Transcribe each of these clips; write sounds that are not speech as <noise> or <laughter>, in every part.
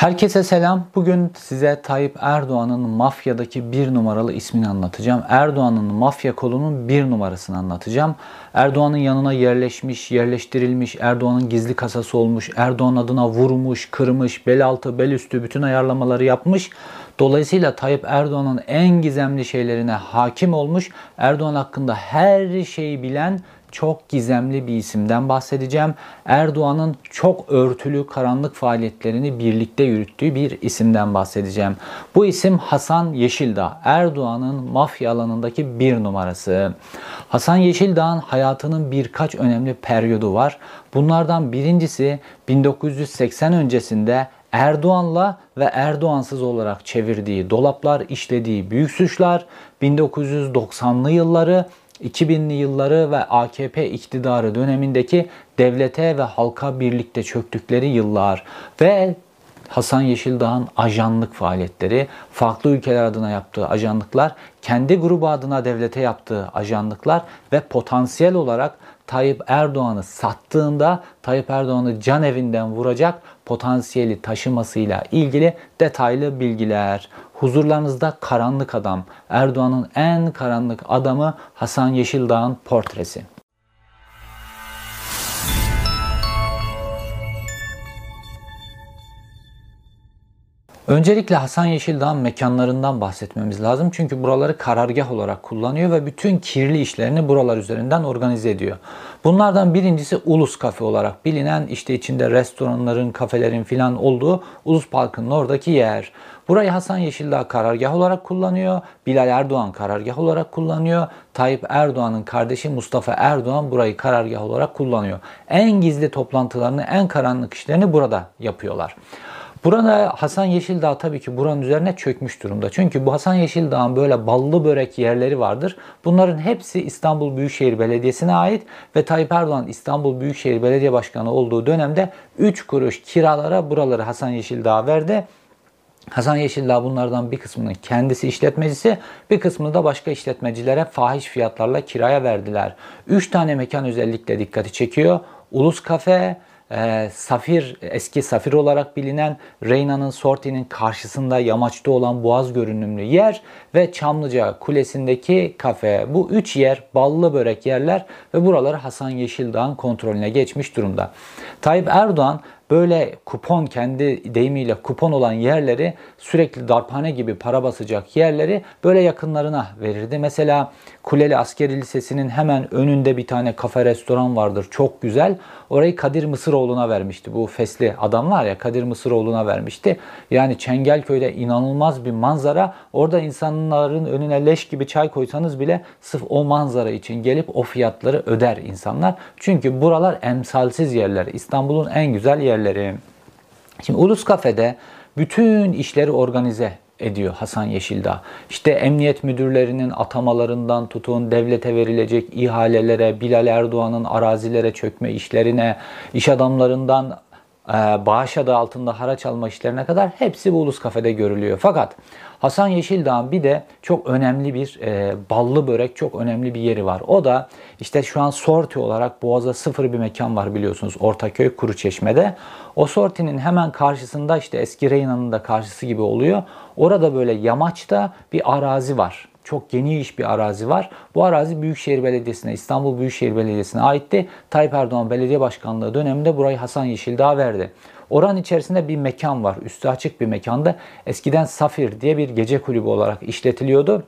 Herkese selam. Bugün size Tayyip Erdoğan'ın mafyadaki bir numaralı ismini anlatacağım. Erdoğan'ın mafya kolunun bir numarasını anlatacağım. Erdoğan'ın yanına yerleşmiş, yerleştirilmiş, Erdoğan'ın gizli kasası olmuş, Erdoğan adına vurmuş, kırmış, bel altı, bel üstü bütün ayarlamaları yapmış. Dolayısıyla Tayyip Erdoğan'ın en gizemli şeylerine hakim olmuş, Erdoğan hakkında her şeyi bilen çok gizemli bir isimden bahsedeceğim. Erdoğan'ın çok örtülü karanlık faaliyetlerini birlikte yürüttüğü bir isimden bahsedeceğim. Bu isim Hasan Yeşildağ. Erdoğan'ın mafya alanındaki bir numarası. Hasan Yeşildağ'ın hayatının birkaç önemli periyodu var. Bunlardan birincisi 1980 öncesinde Erdoğan'la ve Erdoğansız olarak çevirdiği dolaplar, işlediği büyük suçlar, 1990'lı yılları 2000'li yılları ve AKP iktidarı dönemindeki devlete ve halka birlikte çöktükleri yıllar ve Hasan Yeşildağ'ın ajanlık faaliyetleri, farklı ülkeler adına yaptığı ajanlıklar, kendi grubu adına devlete yaptığı ajanlıklar ve potansiyel olarak Tayyip Erdoğan'ı sattığında Tayyip Erdoğan'ı can evinden vuracak potansiyeli taşımasıyla ilgili detaylı bilgiler. Huzurlarınızda karanlık adam, Erdoğan'ın en karanlık adamı Hasan Yeşildağ'ın portresi. Öncelikle Hasan Yeşildağ'ın mekanlarından bahsetmemiz lazım. Çünkü buraları karargah olarak kullanıyor ve bütün kirli işlerini buralar üzerinden organize ediyor. Bunlardan birincisi Ulus Kafe olarak bilinen işte içinde restoranların, kafelerin filan olduğu Ulus Park'ın oradaki yer. Burayı Hasan Yeşildağ karargah olarak kullanıyor. Bilal Erdoğan karargah olarak kullanıyor. Tayyip Erdoğan'ın kardeşi Mustafa Erdoğan burayı karargah olarak kullanıyor. En gizli toplantılarını, en karanlık işlerini burada yapıyorlar. Burada Hasan Yeşildağ tabii ki buranın üzerine çökmüş durumda. Çünkü bu Hasan Yeşildağ'ın böyle ballı börek yerleri vardır. Bunların hepsi İstanbul Büyükşehir Belediyesi'ne ait ve Tayyip Erdoğan İstanbul Büyükşehir Belediye Başkanı olduğu dönemde 3 kuruş kiralara buraları Hasan Yeşildağ verdi. Hasan Yeşildağ bunlardan bir kısmını kendisi işletmecisi, bir kısmını da başka işletmecilere fahiş fiyatlarla kiraya verdiler. 3 tane mekan özellikle dikkati çekiyor. Ulus Kafe, e, Safir, eski Safir olarak bilinen Reyna'nın Sorti'nin karşısında yamaçta olan boğaz görünümlü yer ve Çamlıca Kulesi'ndeki kafe. Bu üç yer ballı börek yerler ve buraları Hasan Yeşildağ'ın kontrolüne geçmiş durumda. Tayyip Erdoğan böyle kupon kendi deyimiyle kupon olan yerleri sürekli darphane gibi para basacak yerleri böyle yakınlarına verirdi. Mesela Kuleli Askeri Lisesi'nin hemen önünde bir tane kafe restoran vardır. Çok güzel. Orayı Kadir Mısıroğlu'na vermişti. Bu fesli adam var ya Kadir Mısıroğlu'na vermişti. Yani Çengelköy'de inanılmaz bir manzara. Orada insanların önüne leş gibi çay koysanız bile sırf o manzara için gelip o fiyatları öder insanlar. Çünkü buralar emsalsiz yerler. İstanbul'un en güzel yerleri. Şimdi Ulus Kafe'de bütün işleri organize ediyor Hasan Yeşildağ. İşte emniyet müdürlerinin atamalarından tutun devlete verilecek ihalelere, Bilal Erdoğan'ın arazilere çökme işlerine, iş adamlarından e, bağış adı altında haraç alma işlerine kadar hepsi bu Ulus Kafe'de görülüyor. Fakat Hasan Yeşildağ'ın bir de çok önemli bir e, ballı börek çok önemli bir yeri var. O da işte şu an sorti olarak Boğaz'a sıfır bir mekan var biliyorsunuz Ortaköy Kuruçeşme'de. O sortinin hemen karşısında işte eski Reyna'nın da karşısı gibi oluyor. Orada böyle yamaçta bir arazi var çok geniş bir arazi var. Bu arazi Büyükşehir Belediyesi'ne, İstanbul Büyükşehir Belediyesi'ne aitti. Tayyip Erdoğan Belediye Başkanlığı döneminde burayı Hasan Yeşildağ verdi. Oranın içerisinde bir mekan var. Üstü açık bir mekanda. Eskiden Safir diye bir gece kulübü olarak işletiliyordu.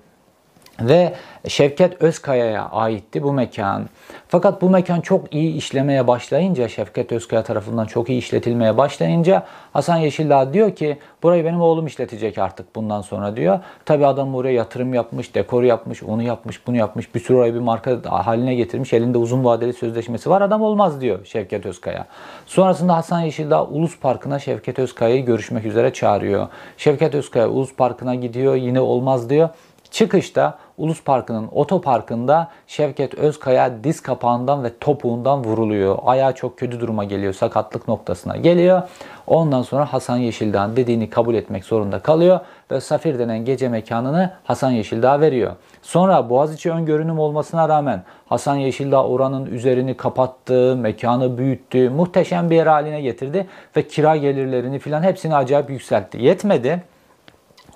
Ve Şevket Özkaya'ya aitti bu mekan. Fakat bu mekan çok iyi işlemeye başlayınca, Şevket Özkaya tarafından çok iyi işletilmeye başlayınca Hasan Yeşildağ diyor ki burayı benim oğlum işletecek artık bundan sonra diyor. Tabi adam buraya yatırım yapmış, dekor yapmış, onu yapmış, bunu yapmış. Bir sürü orayı bir marka haline getirmiş. Elinde uzun vadeli sözleşmesi var. Adam olmaz diyor Şevket Özkaya. Sonrasında Hasan Yeşildağ Ulus Parkı'na Şevket Özkaya'yı görüşmek üzere çağırıyor. Şevket Özkaya Ulus Parkı'na gidiyor. Yine olmaz diyor. Çıkışta Ulus Parkı'nın otoparkında Şevket Özkaya diz kapağından ve topuğundan vuruluyor. Ayağı çok kötü duruma geliyor. Sakatlık noktasına geliyor. Ondan sonra Hasan Yeşildağ'ın dediğini kabul etmek zorunda kalıyor ve Safir denen gece mekanını Hasan Yeşildağ veriyor. Sonra Boğaziçi öngörünüm olmasına rağmen Hasan Yeşildağ oranın üzerini kapattı, mekanı büyüttü, muhteşem bir yer haline getirdi ve kira gelirlerini filan hepsini acayip yükseltti. Yetmedi.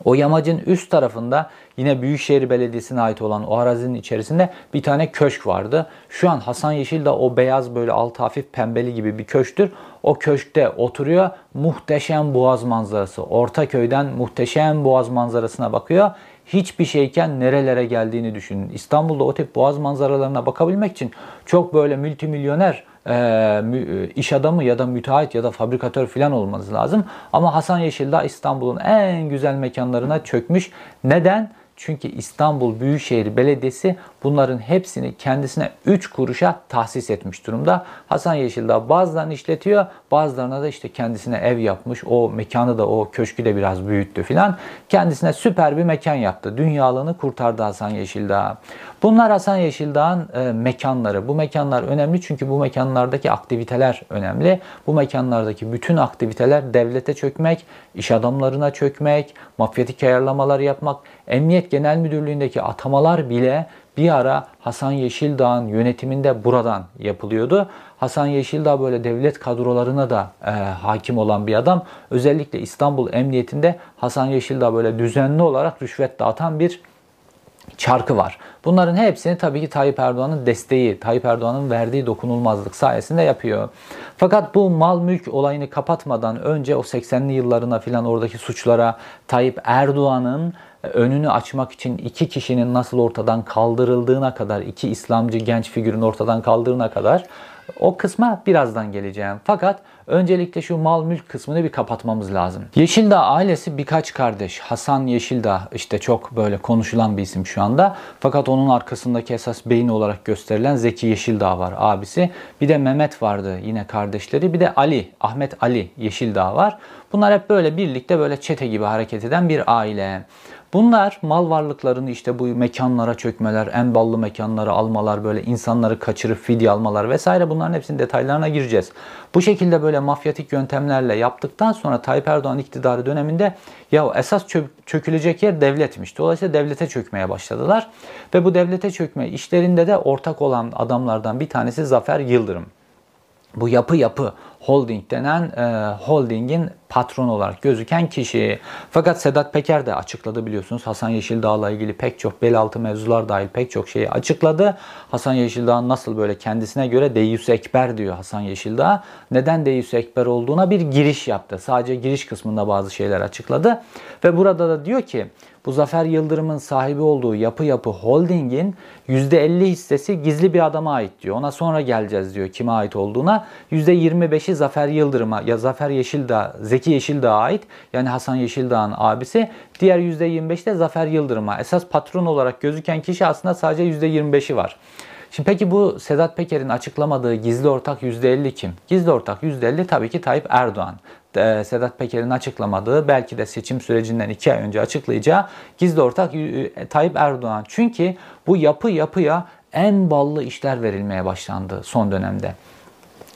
O yamacın üst tarafında yine Büyükşehir Belediyesi'ne ait olan o arazinin içerisinde bir tane köşk vardı. Şu an Hasan Yeşildağ o beyaz böyle altı hafif pembeli gibi bir köşktür. O köşkte oturuyor. Muhteşem boğaz manzarası. Ortaköy'den muhteşem boğaz manzarasına bakıyor hiçbir şeyken nerelere geldiğini düşünün. İstanbul'da o tip boğaz manzaralarına bakabilmek için çok böyle multimilyoner e, iş adamı ya da müteahhit ya da fabrikatör falan olmanız lazım. Ama Hasan Yeşildağ İstanbul'un en güzel mekanlarına çökmüş. Neden? Çünkü İstanbul Büyükşehir Belediyesi bunların hepsini kendisine 3 kuruşa tahsis etmiş durumda. Hasan Yeşildağ bazılarını işletiyor, bazılarına da işte kendisine ev yapmış. O mekanı da o köşkü de biraz büyüttü filan. Kendisine süper bir mekan yaptı. Dünyalığını kurtardı Hasan Yeşildağ. Bunlar Hasan Yeşildağ'ın e, mekanları. Bu mekanlar önemli çünkü bu mekanlardaki aktiviteler önemli. Bu mekanlardaki bütün aktiviteler devlete çökmek, iş adamlarına çökmek, mafyatik ayarlamalar yapmak, Emniyet Genel Müdürlüğü'ndeki atamalar bile bir ara Hasan Yeşildağ'ın yönetiminde buradan yapılıyordu. Hasan Yeşildağ böyle devlet kadrolarına da e, hakim olan bir adam. Özellikle İstanbul Emniyetinde Hasan Yeşildağ böyle düzenli olarak rüşvet dağıtan bir çarkı var. Bunların hepsini tabii ki Tayyip Erdoğan'ın desteği, Tayyip Erdoğan'ın verdiği dokunulmazlık sayesinde yapıyor. Fakat bu mal mülk olayını kapatmadan önce o 80'li yıllarına filan oradaki suçlara Tayyip Erdoğan'ın önünü açmak için iki kişinin nasıl ortadan kaldırıldığına kadar, iki İslamcı genç figürün ortadan kaldırına kadar o kısma birazdan geleceğim. Fakat öncelikle şu mal mülk kısmını bir kapatmamız lazım. Yeşildağ ailesi birkaç kardeş. Hasan Yeşildağ işte çok böyle konuşulan bir isim şu anda. Fakat onun arkasındaki esas beyin olarak gösterilen Zeki Yeşildağ var abisi. Bir de Mehmet vardı yine kardeşleri. Bir de Ali, Ahmet Ali Yeşildağ var. Bunlar hep böyle birlikte böyle çete gibi hareket eden bir aile. Bunlar mal varlıklarını işte bu mekanlara çökmeler, en ballı mekanları almalar, böyle insanları kaçırıp fidye almalar vesaire bunların hepsinin detaylarına gireceğiz. Bu şekilde böyle mafyatik yöntemlerle yaptıktan sonra Tayyip Erdoğan iktidarı döneminde ya esas çökülecek yer devletmiş. Dolayısıyla devlete çökmeye başladılar. Ve bu devlete çökme işlerinde de ortak olan adamlardan bir tanesi Zafer Yıldırım. Bu yapı yapı holding denen e, holdingin patron olarak gözüken kişi. Fakat Sedat Peker de açıkladı biliyorsunuz. Hasan Yeşildağ'la ilgili pek çok bel altı mevzular dahil pek çok şeyi açıkladı. Hasan Yeşildağ nasıl böyle kendisine göre Deyyus Ekber diyor Hasan Yeşildağ. Neden Deyyus Ekber olduğuna bir giriş yaptı. Sadece giriş kısmında bazı şeyler açıkladı. Ve burada da diyor ki bu Zafer Yıldırım'ın sahibi olduğu Yapı Yapı Holding'in %50 hissesi gizli bir adama ait diyor. Ona sonra geleceğiz diyor kime ait olduğuna. %25'i Zafer Yıldırım'a ya Zafer Yeşildağ, Zeki Yeşildağ'a ait. Yani Hasan Yeşildağ'ın abisi. Diğer %25 de Zafer Yıldırım'a. Esas patron olarak gözüken kişi aslında sadece %25'i var. Şimdi peki bu Sedat Peker'in açıklamadığı gizli ortak %50 kim? Gizli ortak %50 tabii ki Tayyip Erdoğan. Ee, Sedat Peker'in açıklamadığı belki de seçim sürecinden iki ay önce açıklayacağı gizli ortak e, Tayyip Erdoğan. Çünkü bu yapı yapıya en ballı işler verilmeye başlandı son dönemde.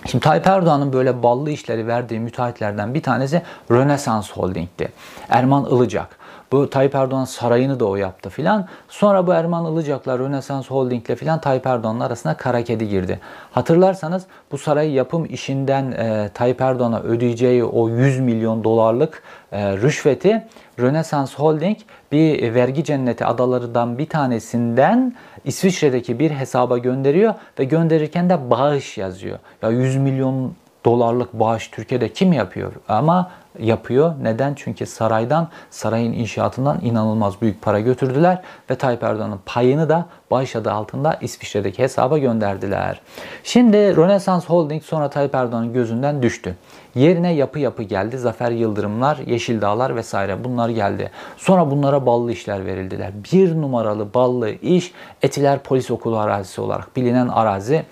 Şimdi Tayyip Erdoğan'ın böyle ballı işleri verdiği müteahhitlerden bir tanesi Rönesans Holding'ti. Erman Ilıcak. Bu Tayyip Erdoğan sarayını da o yaptı filan. Sonra bu Erman Ilıcak'la Rönesans Holding'le filan Tayyip Erdoğan'ın arasına kara kedi girdi. Hatırlarsanız bu saray yapım işinden e, Tayyip Erdoğan'a ödeyeceği o 100 milyon dolarlık e, rüşveti Rönesans Holding bir vergi cenneti adalarından bir tanesinden İsviçre'deki bir hesaba gönderiyor ve gönderirken de bağış yazıyor. Ya 100 milyon dolarlık bağış Türkiye'de kim yapıyor? Ama yapıyor. Neden? Çünkü saraydan, sarayın inşaatından inanılmaz büyük para götürdüler ve Tayyip Erdoğan'ın payını da bağış adı altında İsviçre'deki hesaba gönderdiler. Şimdi Rönesans Holding sonra Tayyip Erdoğan'ın gözünden düştü. Yerine yapı yapı geldi. Zafer Yıldırımlar, Yeşil Dağlar vesaire bunlar geldi. Sonra bunlara ballı işler verildiler. Bir numaralı ballı iş Etiler Polis Okulu arazisi olarak bilinen arazi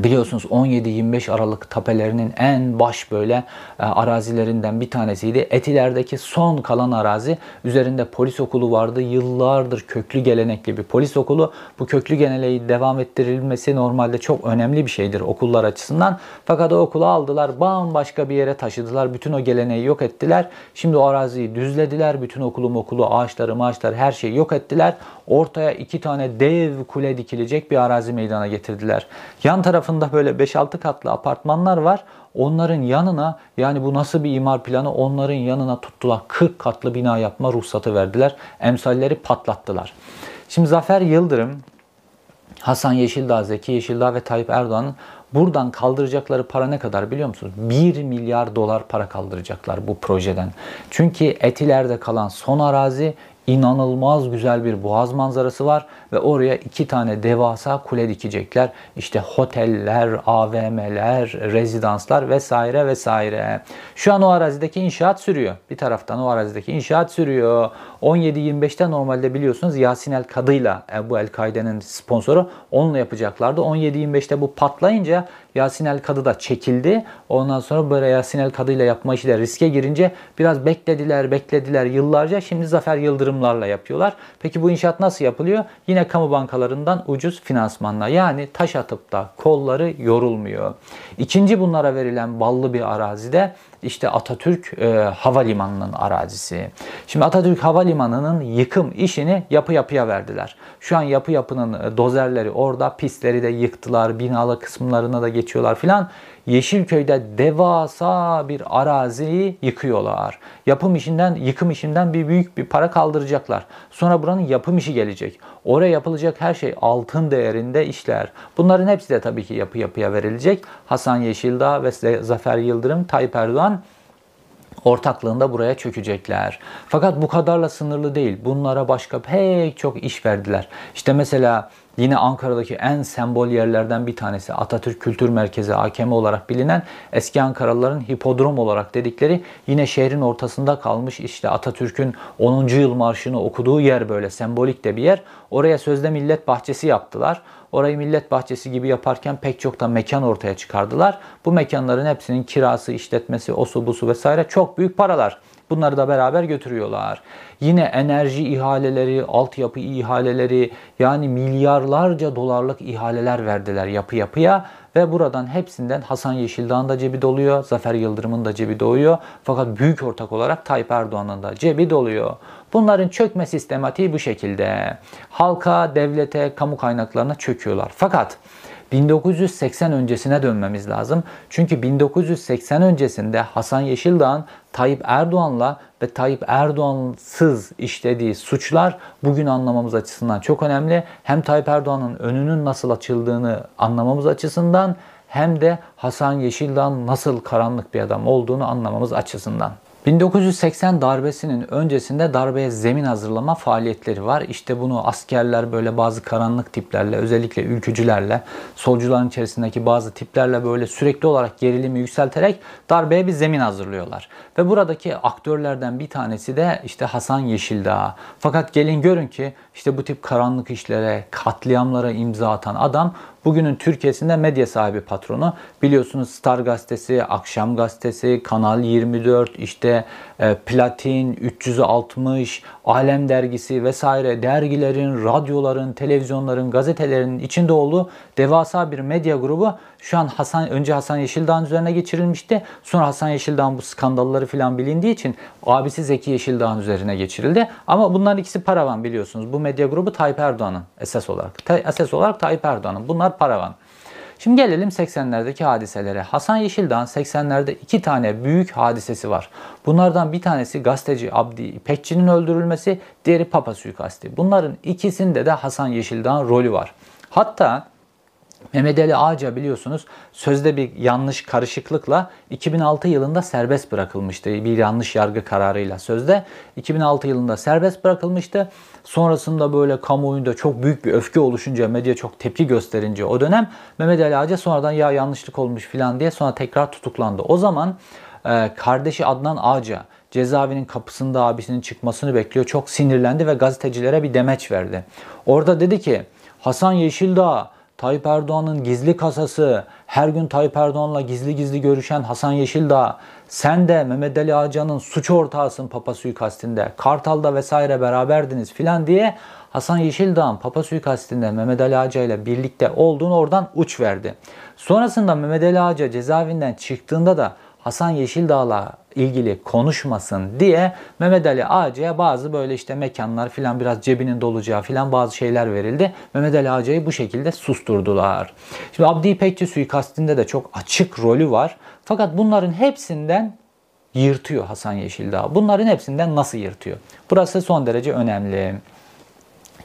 Biliyorsunuz 17-25 Aralık tapelerinin en baş böyle e, arazilerinden bir tanesiydi. Etiler'deki son kalan arazi. Üzerinde polis okulu vardı. Yıllardır köklü gelenekli bir polis okulu. Bu köklü geleneği devam ettirilmesi normalde çok önemli bir şeydir okullar açısından. Fakat o okulu aldılar bambaşka bir yere taşıdılar. Bütün o geleneği yok ettiler. Şimdi o araziyi düzlediler. Bütün okulu okulu ağaçları maaşları her şeyi yok ettiler. Ortaya iki tane dev kule dikilecek bir arazi meydana getirdiler. Yan tarafında böyle 5-6 katlı apartmanlar var. Onların yanına yani bu nasıl bir imar planı onların yanına tuttular 40 katlı bina yapma ruhsatı verdiler. Emsalleri patlattılar. Şimdi Zafer Yıldırım, Hasan Yeşildağ, Zeki Yeşildağ ve Tayyip Erdoğan'ın buradan kaldıracakları para ne kadar biliyor musunuz? 1 milyar dolar para kaldıracaklar bu projeden. Çünkü Etiler'de kalan son arazi inanılmaz güzel bir boğaz manzarası var ve oraya iki tane devasa kule dikecekler. İşte oteller, AVM'ler, rezidanslar vesaire vesaire. Şu an o arazideki inşaat sürüyor. Bir taraftan o arazideki inşaat sürüyor. 17-25'te normalde biliyorsunuz Yasin El Kadı'yla bu El-Kaide'nin sponsoru onunla yapacaklardı. 17-25'te bu patlayınca Yasin El Kadı da çekildi. Ondan sonra böyle Yasin El Kadı ile yapma işi de riske girince biraz beklediler, beklediler yıllarca. Şimdi Zafer Yıldırımlarla yapıyorlar. Peki bu inşaat nasıl yapılıyor? Yine kamu bankalarından ucuz finansmanla. Yani taş atıp da kolları yorulmuyor. İkinci bunlara verilen ballı bir arazide işte Atatürk e, Havalimanı'nın arazisi. Şimdi Atatürk Havalimanı'nın yıkım işini yapı yapıya verdiler. Şu an yapı yapının e, dozerleri orada pistleri de yıktılar. Binalı kısımlarına da geçiyorlar filan. Yeşilköy'de devasa bir araziyi yıkıyorlar. Yapım işinden, yıkım işinden bir büyük bir para kaldıracaklar. Sonra buranın yapım işi gelecek. Oraya yapılacak her şey altın değerinde işler. Bunların hepsi de tabii ki yapı yapıya verilecek. Hasan Yeşildağ ve Zafer Yıldırım, Tayyip Erdoğan ortaklığında buraya çökecekler. Fakat bu kadarla sınırlı değil. Bunlara başka pek çok iş verdiler. İşte mesela Yine Ankara'daki en sembol yerlerden bir tanesi Atatürk Kültür Merkezi AKM olarak bilinen eski Ankaralıların hipodrom olarak dedikleri yine şehrin ortasında kalmış işte Atatürk'ün 10. yıl marşını okuduğu yer böyle sembolik de bir yer. Oraya sözde millet bahçesi yaptılar. Orayı millet bahçesi gibi yaparken pek çok da mekan ortaya çıkardılar. Bu mekanların hepsinin kirası, işletmesi, osu busu vesaire çok büyük paralar. Bunları da beraber götürüyorlar. Yine enerji ihaleleri, altyapı ihaleleri yani milyarlarca dolarlık ihaleler verdiler yapı yapıya ve buradan hepsinden Hasan Yeşildağ'ın da cebi doluyor, Zafer Yıldırım'ın da cebi doluyor. Fakat büyük ortak olarak Tayyip Erdoğan'ın da cebi doluyor. Bunların çökme sistematiği bu şekilde. Halka, devlete, kamu kaynaklarına çöküyorlar. Fakat 1980 öncesine dönmemiz lazım. Çünkü 1980 öncesinde Hasan Yeşildağ'ın Tayyip Erdoğan'la ve Tayyip Erdoğan'sız işlediği suçlar bugün anlamamız açısından çok önemli. Hem Tayyip Erdoğan'ın önünün nasıl açıldığını anlamamız açısından hem de Hasan Yeşildağ'ın nasıl karanlık bir adam olduğunu anlamamız açısından. 1980 darbesinin öncesinde darbeye zemin hazırlama faaliyetleri var. İşte bunu askerler böyle bazı karanlık tiplerle, özellikle ülkücülerle, solcuların içerisindeki bazı tiplerle böyle sürekli olarak gerilimi yükselterek darbeye bir zemin hazırlıyorlar. Ve buradaki aktörlerden bir tanesi de işte Hasan Yeşildağ. Fakat gelin görün ki işte bu tip karanlık işlere, katliamlara imza atan adam Bugünün Türkiye'sinde medya sahibi patronu. Biliyorsunuz Star Gazetesi, Akşam Gazetesi, Kanal 24, işte e, Platin, 360, Alem Dergisi vesaire dergilerin, radyoların, televizyonların, gazetelerin içinde olduğu devasa bir medya grubu şu an Hasan önce Hasan Yeşildağ'ın üzerine geçirilmişti. Sonra Hasan Yeşildağ'ın bu skandalları filan bilindiği için abisi Zeki Yeşildağ'ın üzerine geçirildi. Ama bunların ikisi paravan biliyorsunuz. Bu medya grubu Tayyip Erdoğan'ın esas olarak. Esas olarak Tayyip Erdoğan'ın. Bunlar paravan. Şimdi gelelim 80'lerdeki hadiselere. Hasan Yeşildağ'ın 80'lerde iki tane büyük hadisesi var. Bunlardan bir tanesi gazeteci Abdi İpekçi'nin öldürülmesi, diğeri Papa suikasti. Bunların ikisinde de Hasan Yeşildağ'ın rolü var. Hatta Mehmet Ali Ağca biliyorsunuz sözde bir yanlış karışıklıkla 2006 yılında serbest bırakılmıştı. Bir yanlış yargı kararıyla sözde 2006 yılında serbest bırakılmıştı. Sonrasında böyle kamuoyunda çok büyük bir öfke oluşunca, medya çok tepki gösterince o dönem Mehmet Ali Ağca sonradan ya yanlışlık olmuş filan diye sonra tekrar tutuklandı. O zaman e, kardeşi Adnan Ağca cezaevinin kapısında abisinin çıkmasını bekliyor. Çok sinirlendi ve gazetecilere bir demeç verdi. Orada dedi ki Hasan Yeşildağ Tayyip Erdoğan'ın gizli kasası, her gün Tayyip Erdoğan'la gizli gizli görüşen Hasan Yeşildağ, sen de Mehmet Ali Ağcan'ın suç ortağısın Papa suikastinde, Kartal'da vesaire beraberdiniz filan diye Hasan Yeşildağ'ın Papa suikastinde Mehmet Ali Ağca ile birlikte olduğunu oradan uç verdi. Sonrasında Mehmet Ali Ağca cezaevinden çıktığında da Hasan Yeşildağ'la ilgili konuşmasın diye Mehmet Ali Ağacı'ya bazı böyle işte mekanlar filan biraz cebinin dolacağı filan bazı şeyler verildi. Mehmet Ali Ağacı'yı bu şekilde susturdular. Şimdi Abdi İpekçi suikastinde de çok açık rolü var. Fakat bunların hepsinden yırtıyor Hasan Yeşildağ. Bunların hepsinden nasıl yırtıyor? Burası son derece önemli.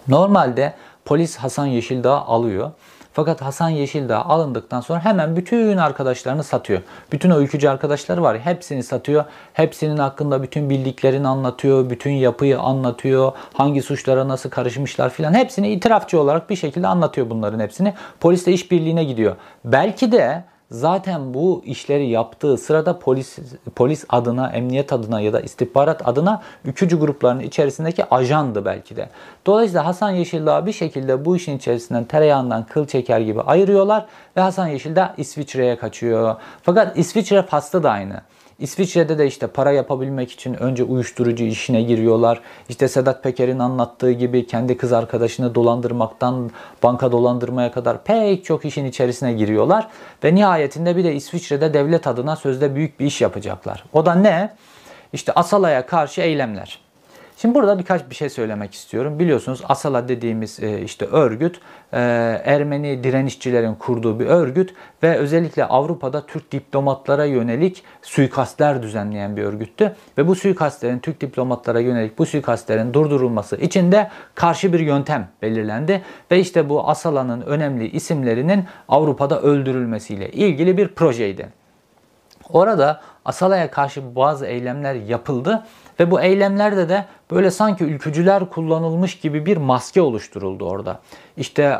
Normalde polis Hasan Yeşildağ alıyor. Fakat Hasan Yeşildağ alındıktan sonra hemen bütün arkadaşlarını satıyor. Bütün o ülkücü arkadaşları var hepsini satıyor. Hepsinin hakkında bütün bildiklerini anlatıyor. Bütün yapıyı anlatıyor. Hangi suçlara nasıl karışmışlar filan. Hepsini itirafçı olarak bir şekilde anlatıyor bunların hepsini. Polisle işbirliğine gidiyor. Belki de zaten bu işleri yaptığı sırada polis polis adına, emniyet adına ya da istihbarat adına ülkücü grupların içerisindeki ajandı belki de. Dolayısıyla Hasan Yeşildağ bir şekilde bu işin içerisinden tereyağından kıl çeker gibi ayırıyorlar ve Hasan Yeşildağ İsviçre'ye kaçıyor. Fakat İsviçre faslı da aynı. İsviçre'de de işte para yapabilmek için önce uyuşturucu işine giriyorlar. İşte Sedat Peker'in anlattığı gibi kendi kız arkadaşını dolandırmaktan banka dolandırmaya kadar pek çok işin içerisine giriyorlar. Ve nihayetinde bir de İsviçre'de devlet adına sözde büyük bir iş yapacaklar. O da ne? İşte Asala'ya karşı eylemler. Şimdi burada birkaç bir şey söylemek istiyorum. Biliyorsunuz Asala dediğimiz e, işte örgüt e, Ermeni direnişçilerin kurduğu bir örgüt ve özellikle Avrupa'da Türk diplomatlara yönelik suikastler düzenleyen bir örgüttü. Ve bu suikastlerin Türk diplomatlara yönelik bu suikastlerin durdurulması için de karşı bir yöntem belirlendi. Ve işte bu Asala'nın önemli isimlerinin Avrupa'da öldürülmesiyle ilgili bir projeydi. Orada Asala'ya karşı bazı eylemler yapıldı ve bu eylemlerde de böyle sanki ülkücüler kullanılmış gibi bir maske oluşturuldu orada. İşte e,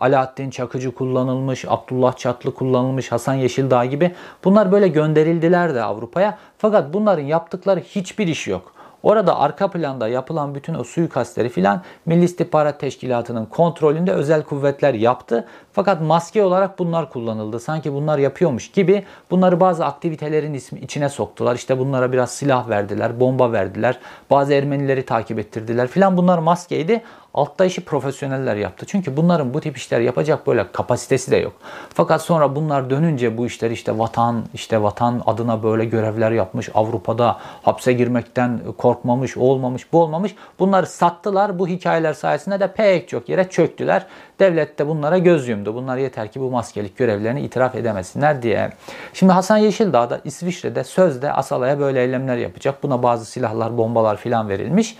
Alaaddin Çakıcı kullanılmış, Abdullah Çatlı kullanılmış, Hasan Yeşildağ gibi bunlar böyle gönderildiler de Avrupa'ya. Fakat bunların yaptıkları hiçbir iş yok. Orada arka planda yapılan bütün o suikastleri filan Milli İstihbarat Teşkilatı'nın kontrolünde özel kuvvetler yaptı. Fakat maske olarak bunlar kullanıldı. Sanki bunlar yapıyormuş gibi bunları bazı aktivitelerin içine soktular. İşte bunlara biraz silah verdiler, bomba verdiler. Bazı Ermenileri takip ettirdiler filan. Bunlar maskeydi. Altta işi profesyoneller yaptı. Çünkü bunların bu tip işler yapacak böyle kapasitesi de yok. Fakat sonra bunlar dönünce bu işler işte vatan, işte vatan adına böyle görevler yapmış. Avrupa'da hapse girmekten korkmamış, olmamış, bu olmamış. Bunları sattılar. Bu hikayeler sayesinde de pek çok yere çöktüler. Devlet de bunlara göz yumdu. Bunlar yeter ki bu maskelik görevlerini itiraf edemesinler diye. Şimdi Hasan Yeşildağ da İsviçre'de sözde Asala'ya böyle eylemler yapacak. Buna bazı silahlar, bombalar filan verilmiş.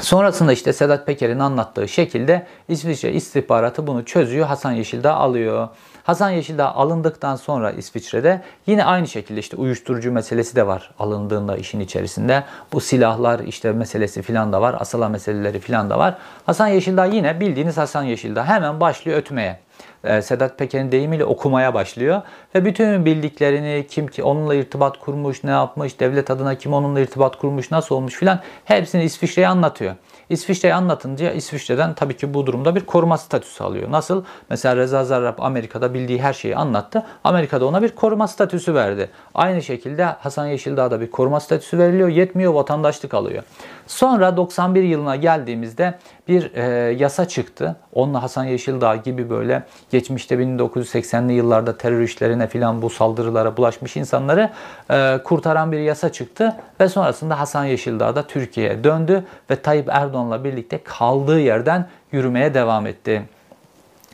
Sonrasında işte Sedat Peker'in anlattığı şekilde İsviçre istihbaratı bunu çözüyor. Hasan Yeşildağ alıyor. Hasan Yeşildağ alındıktan sonra İsviçre'de yine aynı şekilde işte uyuşturucu meselesi de var alındığında işin içerisinde. Bu silahlar işte meselesi filan da var. Asala meseleleri filan da var. Hasan Yeşildağ yine bildiğiniz Hasan Yeşildağ hemen başlıyor ötmeye. Ee, Sedat Peker'in deyimiyle okumaya başlıyor. Ve bütün bildiklerini kim ki onunla irtibat kurmuş, ne yapmış, devlet adına kim onunla irtibat kurmuş, nasıl olmuş filan hepsini İsviçre'ye anlatıyor. İsviçre'yi anlatınca İsviçre'den tabii ki bu durumda bir koruma statüsü alıyor. Nasıl? Mesela Reza Zarrab Amerika'da bildiği her şeyi anlattı. Amerika'da ona bir koruma statüsü verdi. Aynı şekilde Hasan Yeşildağ'da bir koruma statüsü veriliyor. Yetmiyor vatandaşlık alıyor. Sonra 91 yılına geldiğimizde bir e, yasa çıktı. Onunla Hasan Yeşildağ gibi böyle geçmişte 1980'li yıllarda terör işlerine filan bu saldırılara bulaşmış insanları e, kurtaran bir yasa çıktı. Ve sonrasında Hasan Yeşildağ da Türkiye'ye döndü ve Tayyip Erdoğan'la birlikte kaldığı yerden yürümeye devam etti.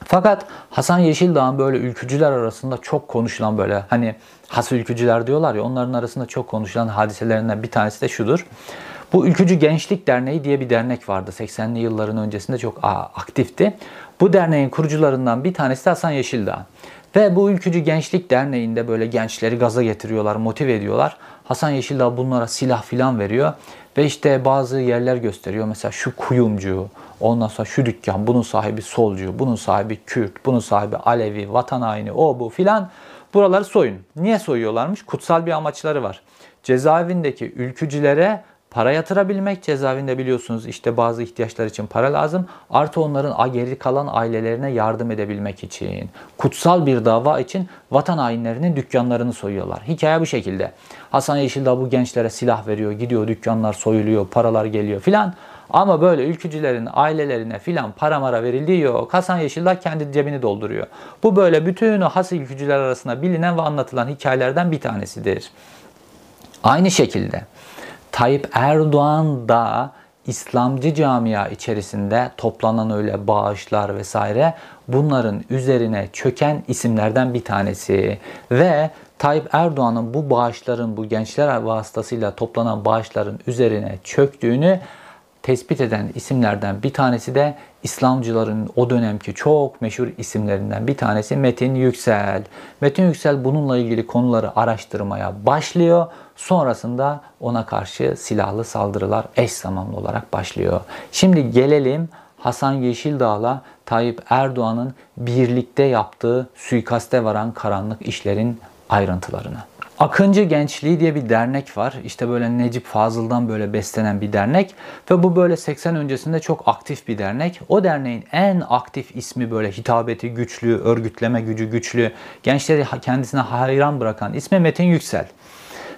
Fakat Hasan Yeşildağ'ın böyle ülkücüler arasında çok konuşulan böyle hani has ülkücüler diyorlar ya onların arasında çok konuşulan hadiselerinden bir tanesi de şudur. Bu Ülkücü Gençlik Derneği diye bir dernek vardı. 80'li yılların öncesinde çok aktifti. Bu derneğin kurucularından bir tanesi de Hasan Yeşildağ. Ve bu Ülkücü Gençlik Derneği'nde böyle gençleri gaza getiriyorlar, motive ediyorlar. Hasan Yeşildağ bunlara silah filan veriyor. Ve işte bazı yerler gösteriyor. Mesela şu kuyumcu, ondan sonra şu dükkan, bunun sahibi solcu, bunun sahibi Kürt, bunun sahibi Alevi, vatan haini, o bu filan. Buraları soyun. Niye soyuyorlarmış? Kutsal bir amaçları var. Cezaevindeki ülkücülere para yatırabilmek. Cezaevinde biliyorsunuz işte bazı ihtiyaçlar için para lazım. Artı onların geri kalan ailelerine yardım edebilmek için. Kutsal bir dava için vatan hainlerinin dükkanlarını soyuyorlar. Hikaye bu şekilde. Hasan Yeşildağ bu gençlere silah veriyor. Gidiyor dükkanlar soyuluyor, paralar geliyor filan. Ama böyle ülkücülerin ailelerine filan para mara verildiği yok. Hasan Yeşildağ kendi cebini dolduruyor. Bu böyle bütün o has ülkücüler arasında bilinen ve anlatılan hikayelerden bir tanesidir. Aynı şekilde Tayyip Erdoğan da İslamcı camia içerisinde toplanan öyle bağışlar vesaire bunların üzerine çöken isimlerden bir tanesi ve Tayyip Erdoğan'ın bu bağışların bu gençler vasıtasıyla toplanan bağışların üzerine çöktüğünü tespit eden isimlerden bir tanesi de İslamcıların o dönemki çok meşhur isimlerinden bir tanesi Metin Yüksel. Metin Yüksel bununla ilgili konuları araştırmaya başlıyor. Sonrasında ona karşı silahlı saldırılar eş zamanlı olarak başlıyor. Şimdi gelelim Hasan Yeşildağ'la Tayyip Erdoğan'ın birlikte yaptığı suikaste varan karanlık işlerin ayrıntılarına. Akıncı Gençliği diye bir dernek var. İşte böyle Necip Fazıl'dan böyle beslenen bir dernek ve bu böyle 80 öncesinde çok aktif bir dernek. O derneğin en aktif ismi böyle hitabeti güçlü, örgütleme gücü güçlü, gençleri kendisine hayran bırakan ismi Metin Yüksel.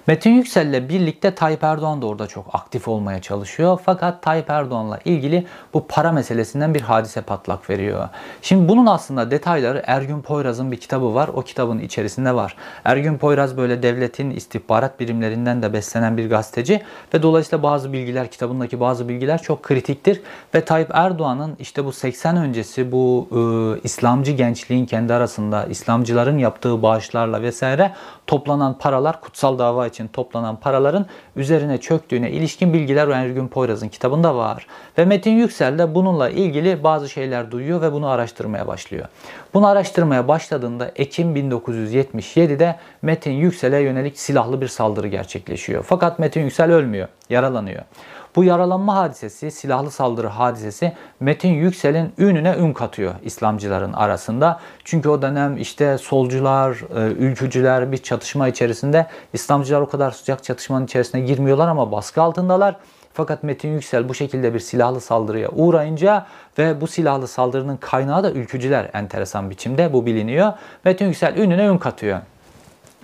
Metin Yüksel'le birlikte Tayyip Erdoğan da orada çok aktif olmaya çalışıyor. Fakat Tayyip Erdoğan'la ilgili bu para meselesinden bir hadise patlak veriyor. Şimdi bunun aslında detayları Ergün Poyraz'ın bir kitabı var. O kitabın içerisinde var. Ergün Poyraz böyle devletin istihbarat birimlerinden de beslenen bir gazeteci ve dolayısıyla bazı bilgiler kitabındaki bazı bilgiler çok kritiktir ve Tayyip Erdoğan'ın işte bu 80 öncesi bu e, İslamcı gençliğin kendi arasında İslamcıların yaptığı bağışlarla vesaire toplanan paralar kutsal dava için toplanan paraların üzerine çöktüğüne ilişkin bilgiler Ergün Poyraz'ın kitabında var. Ve Metin Yüksel de bununla ilgili bazı şeyler duyuyor ve bunu araştırmaya başlıyor. Bunu araştırmaya başladığında Ekim 1977'de Metin Yüksel'e yönelik silahlı bir saldırı gerçekleşiyor. Fakat Metin Yüksel ölmüyor, yaralanıyor. Bu yaralanma hadisesi, silahlı saldırı hadisesi Metin Yüksel'in ününe ün katıyor İslamcıların arasında. Çünkü o dönem işte solcular, e, ülkücüler bir çatışma içerisinde. İslamcılar o kadar sıcak çatışmanın içerisine girmiyorlar ama baskı altındalar. Fakat Metin Yüksel bu şekilde bir silahlı saldırıya uğrayınca ve bu silahlı saldırının kaynağı da ülkücüler enteresan biçimde bu biliniyor. Metin Yüksel ününe ün katıyor.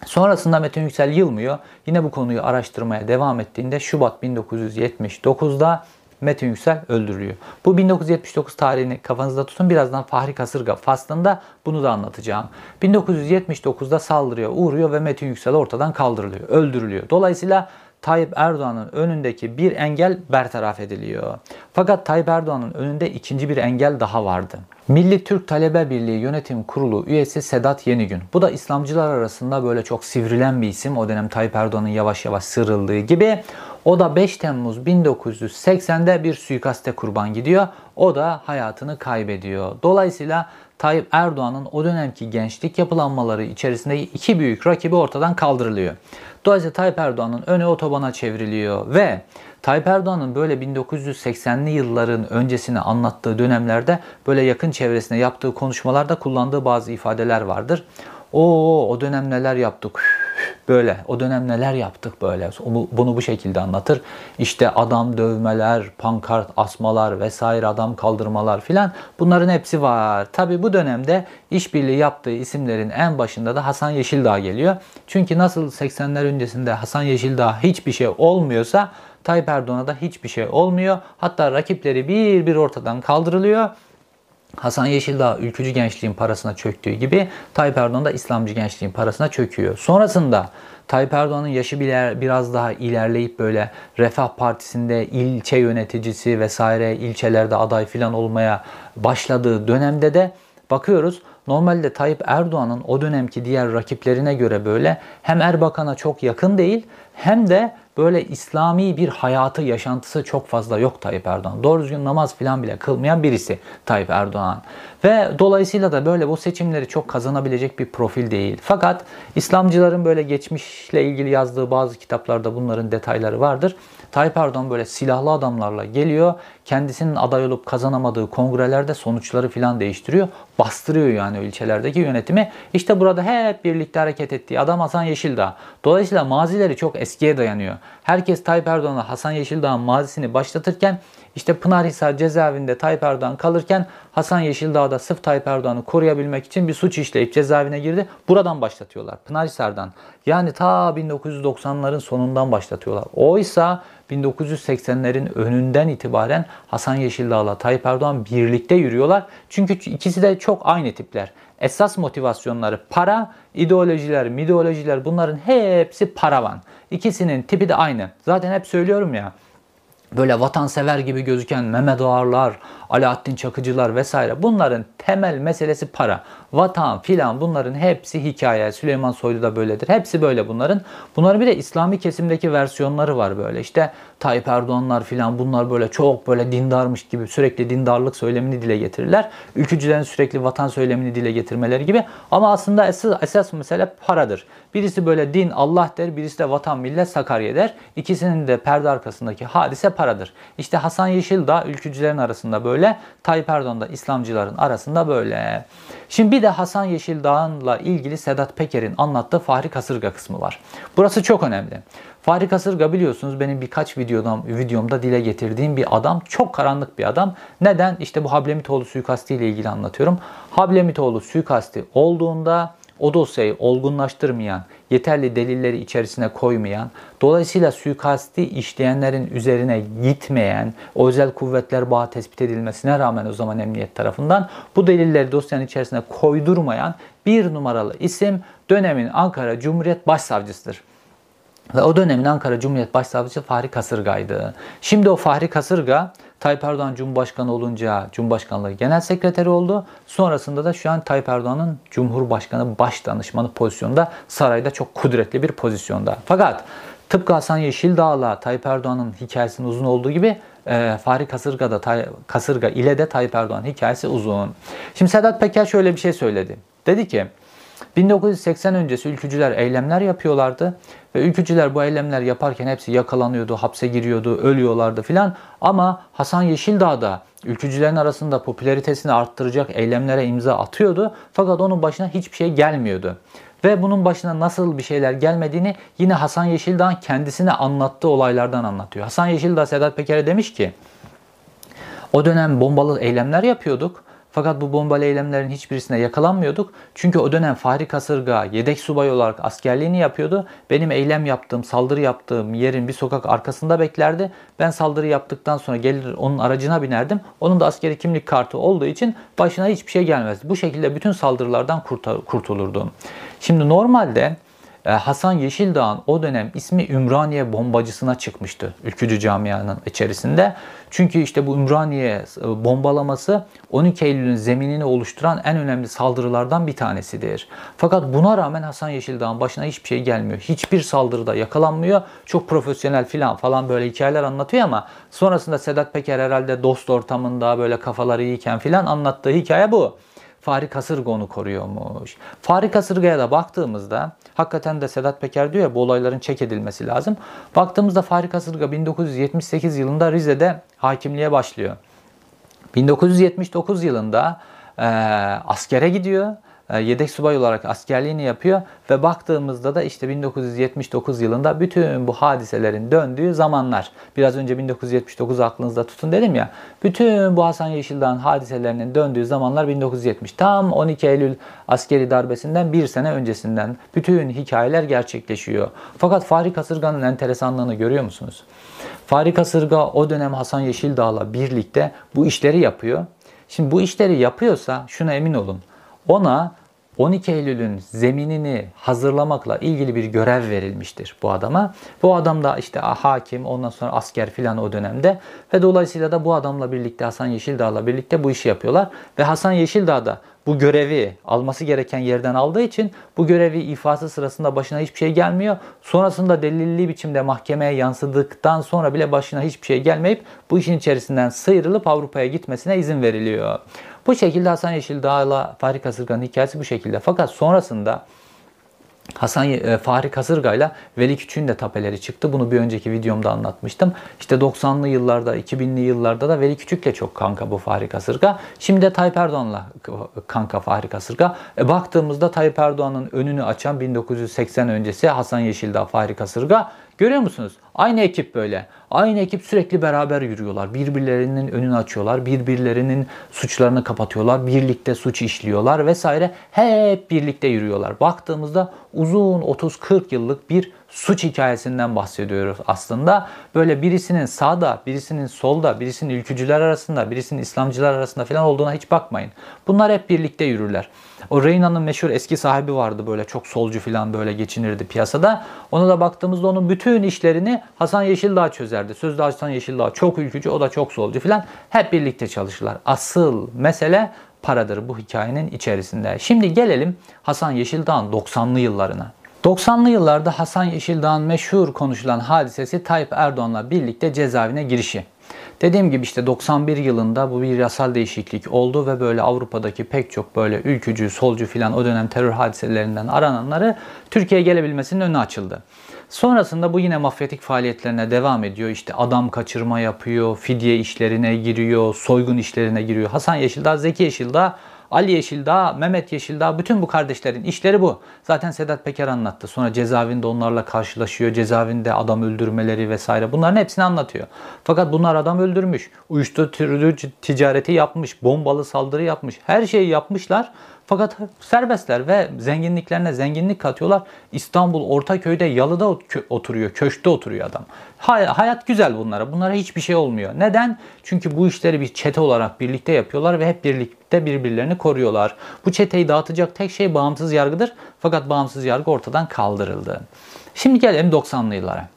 Sonrasında Metin Yüksel yılmıyor. Yine bu konuyu araştırmaya devam ettiğinde Şubat 1979'da Metin Yüksel öldürülüyor. Bu 1979 tarihini kafanızda tutun. Birazdan Fahri Kasırga faslında bunu da anlatacağım. 1979'da saldırıya uğruyor ve Metin Yüksel ortadan kaldırılıyor, öldürülüyor. Dolayısıyla Tayyip Erdoğan'ın önündeki bir engel bertaraf ediliyor. Fakat Tayyip Erdoğan'ın önünde ikinci bir engel daha vardı. Milli Türk Talebe Birliği Yönetim Kurulu üyesi Sedat Yenigün. Bu da İslamcılar arasında böyle çok sivrilen bir isim. O dönem Tayyip Erdoğan'ın yavaş yavaş sırıldığı gibi. O da 5 Temmuz 1980'de bir suikaste kurban gidiyor. O da hayatını kaybediyor. Dolayısıyla Tayyip Erdoğan'ın o dönemki gençlik yapılanmaları içerisinde iki büyük rakibi ortadan kaldırılıyor. Dolayısıyla Tayyip Erdoğan'ın önü otobana çevriliyor ve Tayyip Erdoğan'ın böyle 1980'li yılların öncesini anlattığı dönemlerde böyle yakın çevresine yaptığı konuşmalarda kullandığı bazı ifadeler vardır. O o dönem neler yaptık böyle o dönem neler yaptık böyle bunu bu şekilde anlatır. İşte adam dövmeler, pankart asmalar vesaire adam kaldırmalar filan bunların hepsi var. Tabi bu dönemde işbirliği yaptığı isimlerin en başında da Hasan Yeşildağ geliyor. Çünkü nasıl 80'ler öncesinde Hasan Yeşildağ hiçbir şey olmuyorsa Tayyip Erdoğan'a da hiçbir şey olmuyor. Hatta rakipleri bir bir ortadan kaldırılıyor. Hasan Yeşildağ ülkücü gençliğin parasına çöktüğü gibi Tayyip Erdoğan da İslamcı gençliğin parasına çöküyor. Sonrasında Tayyip Erdoğan'ın yaşı bile biraz daha ilerleyip böyle Refah Partisi'nde ilçe yöneticisi vesaire ilçelerde aday filan olmaya başladığı dönemde de bakıyoruz Normalde Tayyip Erdoğan'ın o dönemki diğer rakiplerine göre böyle hem Erbakan'a çok yakın değil hem de böyle İslami bir hayatı, yaşantısı çok fazla yok Tayyip Erdoğan. Doğru düzgün namaz falan bile kılmayan birisi Tayyip Erdoğan. Ve dolayısıyla da böyle bu seçimleri çok kazanabilecek bir profil değil. Fakat İslamcıların böyle geçmişle ilgili yazdığı bazı kitaplarda bunların detayları vardır. Tayyip Erdoğan böyle silahlı adamlarla geliyor. Kendisinin aday olup kazanamadığı kongrelerde sonuçları filan değiştiriyor. Bastırıyor yani ilçelerdeki yönetimi. İşte burada hep birlikte hareket ettiği adam Hasan Yeşildağ. Dolayısıyla mazileri çok eskiye dayanıyor. Herkes Tayyip Erdoğan'la Hasan Yeşildağ'ın mazisini başlatırken işte Pınarhisar cezaevinde Tayyip Erdoğan kalırken Hasan Yeşildağ da sırf Tayyip Erdoğan'ı koruyabilmek için bir suç işleyip cezaevine girdi. Buradan başlatıyorlar. Pınarhisar'dan. Yani ta 1990'ların sonundan başlatıyorlar. Oysa 1980'lerin önünden itibaren Hasan Yeşildağ'la Tayyip Erdoğan birlikte yürüyorlar. Çünkü ikisi de çok aynı tipler. Esas motivasyonları para, ideolojiler, midolojiler bunların hepsi paravan. İkisinin tipi de aynı. Zaten hep söylüyorum ya böyle vatansever gibi gözüken Mehmet Ağarlar, Alaaddin Çakıcılar vesaire bunların temel meselesi para. Vatan filan bunların hepsi hikaye. Süleyman Soylu da böyledir. Hepsi böyle bunların. Bunların bir de İslami kesimdeki versiyonları var böyle. İşte Tayyip Erdoğanlar filan bunlar böyle çok böyle dindarmış gibi sürekli dindarlık söylemini dile getirirler. Ülkücülerin sürekli vatan söylemini dile getirmeleri gibi. Ama aslında esas, esas mesele paradır. Birisi böyle din Allah der, birisi de vatan millet Sakarya der. İkisinin de perde arkasındaki hadise paradır. İşte Hasan Yeşil da ülkücülerin arasında böyle, Tayyip Erdoğan da İslamcıların arasında böyle. Şimdi bir de Hasan Yeşildağ'ınla ilgili Sedat Peker'in anlattığı Fahri Kasırga kısmı var. Burası çok önemli. Fahri Kasırga biliyorsunuz benim birkaç videodan, videomda dile getirdiğim bir adam. Çok karanlık bir adam. Neden? İşte bu Hablemitoğlu suikasti ile ilgili anlatıyorum. Hablemitoğlu suikasti olduğunda o dosyayı olgunlaştırmayan, yeterli delilleri içerisine koymayan, dolayısıyla suikasti işleyenlerin üzerine gitmeyen, özel kuvvetler bağı tespit edilmesine rağmen o zaman emniyet tarafından bu delilleri dosyanın içerisine koydurmayan bir numaralı isim dönemin Ankara Cumhuriyet Başsavcısıdır. Ve o dönemin Ankara Cumhuriyet Başsavcısı Fahri Kasırga'ydı. Şimdi o Fahri Kasırga Tayyip Erdoğan Cumhurbaşkanı olunca Cumhurbaşkanlığı Genel Sekreteri oldu. Sonrasında da şu an Tayyip Erdoğan'ın Cumhurbaşkanı Baş Danışmanı pozisyonda sarayda çok kudretli bir pozisyonda. Fakat tıpkı Hasan Yeşildağ'la Tayyip Erdoğan'ın hikayesinin uzun olduğu gibi e, Fahri Kasırga'da Kasırga ile de Tayyip Erdoğan hikayesi uzun. Şimdi Sedat Peker şöyle bir şey söyledi. Dedi ki 1980 öncesi ülkücüler eylemler yapıyorlardı ve ülkücüler bu eylemler yaparken hepsi yakalanıyordu, hapse giriyordu, ölüyorlardı filan. Ama Hasan Yeşildağ da ülkücülerin arasında popülaritesini arttıracak eylemlere imza atıyordu. Fakat onun başına hiçbir şey gelmiyordu. Ve bunun başına nasıl bir şeyler gelmediğini yine Hasan Yeşildağ'ın kendisine anlattığı olaylardan anlatıyor. Hasan Yeşildağ Sedat Peker'e demiş ki o dönem bombalı eylemler yapıyorduk. Fakat bu bombalı eylemlerin hiçbirisine yakalanmıyorduk. Çünkü o dönem Fahri Kasırga yedek subay olarak askerliğini yapıyordu. Benim eylem yaptığım, saldırı yaptığım yerin bir sokak arkasında beklerdi. Ben saldırı yaptıktan sonra gelir onun aracına binerdim. Onun da askeri kimlik kartı olduğu için başına hiçbir şey gelmezdi. Bu şekilde bütün saldırılardan kurtulurdu. Şimdi normalde Hasan Yeşildağ'ın o dönem ismi Ümraniye bombacısına çıkmıştı ülkücü camianın içerisinde. Çünkü işte bu Ümraniye e, bombalaması 12 Eylül'ün zeminini oluşturan en önemli saldırılardan bir tanesidir. Fakat buna rağmen Hasan Yeşildağ'ın başına hiçbir şey gelmiyor. Hiçbir saldırıda yakalanmıyor. Çok profesyonel filan falan böyle hikayeler anlatıyor ama sonrasında Sedat Peker herhalde dost ortamında böyle kafaları iyiyken filan anlattığı hikaye bu. Fahri Kasırga onu koruyormuş. Fahri Kasırga'ya da baktığımızda hakikaten de Sedat Peker diyor ya bu olayların çek edilmesi lazım. Baktığımızda Fahri Kasırga 1978 yılında Rize'de hakimliğe başlıyor. 1979 yılında e, askere gidiyor yedek subay olarak askerliğini yapıyor ve baktığımızda da işte 1979 yılında bütün bu hadiselerin döndüğü zamanlar. Biraz önce 1979 aklınızda tutun dedim ya. Bütün bu Hasan Yeşildağ'ın hadiselerinin döndüğü zamanlar 1970. Tam 12 Eylül askeri darbesinden bir sene öncesinden bütün hikayeler gerçekleşiyor. Fakat Fahri Kasırga'nın enteresanlığını görüyor musunuz? Fahri Kasırga o dönem Hasan Yeşildağ'la birlikte bu işleri yapıyor. Şimdi bu işleri yapıyorsa şuna emin olun ona 12 Eylül'ün zeminini hazırlamakla ilgili bir görev verilmiştir bu adama. Bu adam da işte hakim, ondan sonra asker filan o dönemde ve dolayısıyla da bu adamla birlikte Hasan Yeşildağ'la birlikte bu işi yapıyorlar ve Hasan Yeşildağ da bu görevi alması gereken yerden aldığı için bu görevi ifası sırasında başına hiçbir şey gelmiyor. Sonrasında delilli biçimde mahkemeye yansıdıktan sonra bile başına hiçbir şey gelmeyip bu işin içerisinden sıyrılıp Avrupa'ya gitmesine izin veriliyor. Bu şekilde Hasan Yeşildağ'la Fahri Kasırga'nın hikayesi bu şekilde. Fakat sonrasında Hasan e, Fahri Kasırga ile Veli Küçük'ün de tapeleri çıktı. Bunu bir önceki videomda anlatmıştım. İşte 90'lı yıllarda, 2000'li yıllarda da Veli Küçük'le çok kanka bu Fahri Kasırga. Şimdi de Tayyip Erdoğan'la kanka Fahri Kasırga. E, baktığımızda Tayyip Erdoğan'ın önünü açan 1980 öncesi Hasan Yeşildağ Fahri Kasırga Görüyor musunuz? Aynı ekip böyle. Aynı ekip sürekli beraber yürüyorlar. Birbirlerinin önünü açıyorlar. Birbirlerinin suçlarını kapatıyorlar. Birlikte suç işliyorlar vesaire. Hep birlikte yürüyorlar. Baktığımızda uzun 30-40 yıllık bir suç hikayesinden bahsediyoruz aslında. Böyle birisinin sağda, birisinin solda, birisinin ülkücüler arasında, birisinin İslamcılar arasında falan olduğuna hiç bakmayın. Bunlar hep birlikte yürürler. O Reyna'nın meşhur eski sahibi vardı böyle çok solcu falan böyle geçinirdi piyasada. Ona da baktığımızda onun bütün işlerini Hasan Yeşildağ çözerdi. Sözde Hasan Yeşildağ çok ülkücü o da çok solcu falan. Hep birlikte çalışırlar. Asıl mesele paradır bu hikayenin içerisinde. Şimdi gelelim Hasan Yeşildağ'ın 90'lı yıllarına. 90'lı yıllarda Hasan Yeşildağ'ın meşhur konuşulan hadisesi Tayyip Erdoğan'la birlikte cezaevine girişi. Dediğim gibi işte 91 yılında bu bir yasal değişiklik oldu ve böyle Avrupa'daki pek çok böyle ülkücü, solcu filan o dönem terör hadiselerinden arananları Türkiye'ye gelebilmesinin önü açıldı. Sonrasında bu yine mafyatik faaliyetlerine devam ediyor. İşte adam kaçırma yapıyor, fidye işlerine giriyor, soygun işlerine giriyor. Hasan Yeşildağ, Zeki Yeşildağ Ali Yeşildağ, Mehmet Yeşildağ bütün bu kardeşlerin işleri bu. Zaten Sedat Peker anlattı. Sonra cezaevinde onlarla karşılaşıyor. Cezaevinde adam öldürmeleri vesaire bunların hepsini anlatıyor. Fakat bunlar adam öldürmüş. Uyuşturucu ticareti yapmış. Bombalı saldırı yapmış. Her şeyi yapmışlar. Fakat serbestler ve zenginliklerine zenginlik katıyorlar. İstanbul Ortaköy'de yalıda oturuyor, köşkte oturuyor adam. Hayat güzel bunlara. Bunlara hiçbir şey olmuyor. Neden? Çünkü bu işleri bir çete olarak birlikte yapıyorlar ve hep birlikte birbirlerini koruyorlar. Bu çeteyi dağıtacak tek şey bağımsız yargıdır. Fakat bağımsız yargı ortadan kaldırıldı. Şimdi gelelim 90'lı yıllara.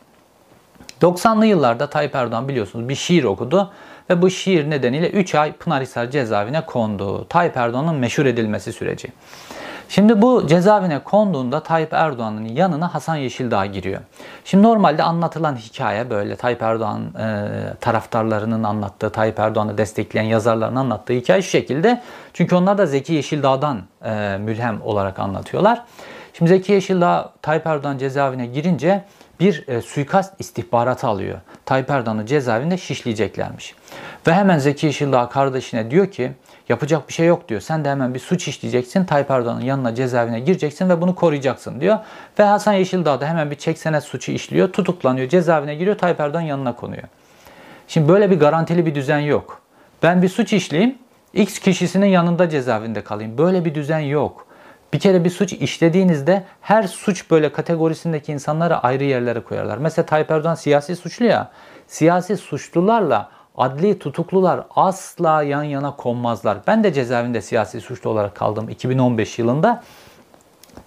90'lı yıllarda Tayyip Erdoğan biliyorsunuz bir şiir okudu ve bu şiir nedeniyle 3 ay Pınarhisar cezaevine kondu. Tayyip Erdoğan'ın meşhur edilmesi süreci. Şimdi bu cezaevine konduğunda Tayyip Erdoğan'ın yanına Hasan Yeşildağ giriyor. Şimdi normalde anlatılan hikaye böyle Tayyip Erdoğan e, taraftarlarının anlattığı, Tayyip Erdoğan'ı destekleyen yazarların anlattığı hikaye şu şekilde. Çünkü onlar da Zeki Yeşildağ'dan e, mülhem olarak anlatıyorlar. Şimdi Zeki Yeşildağ Tayyip Erdoğan cezaevine girince bir e, suikast istihbaratı alıyor. Tayyip Erdoğan'ı cezaevinde şişleyeceklermiş. Ve hemen Zeki Yeşildağ kardeşine diyor ki yapacak bir şey yok diyor. Sen de hemen bir suç işleyeceksin. Tayyip Erdoğan'ın yanına cezaevine gireceksin ve bunu koruyacaksın diyor. Ve Hasan Yeşildağ da hemen bir çeksene suçu işliyor. Tutuklanıyor. Cezaevine giriyor. Tayyip Erdoğan yanına konuyor. Şimdi böyle bir garantili bir düzen yok. Ben bir suç işleyeyim. X kişisinin yanında cezaevinde kalayım. Böyle bir düzen yok. Bir kere bir suç işlediğinizde her suç böyle kategorisindeki insanları ayrı yerlere koyarlar. Mesela Tayyip Erdoğan siyasi suçlu ya. Siyasi suçlularla adli tutuklular asla yan yana konmazlar. Ben de cezaevinde siyasi suçlu olarak kaldım 2015 yılında.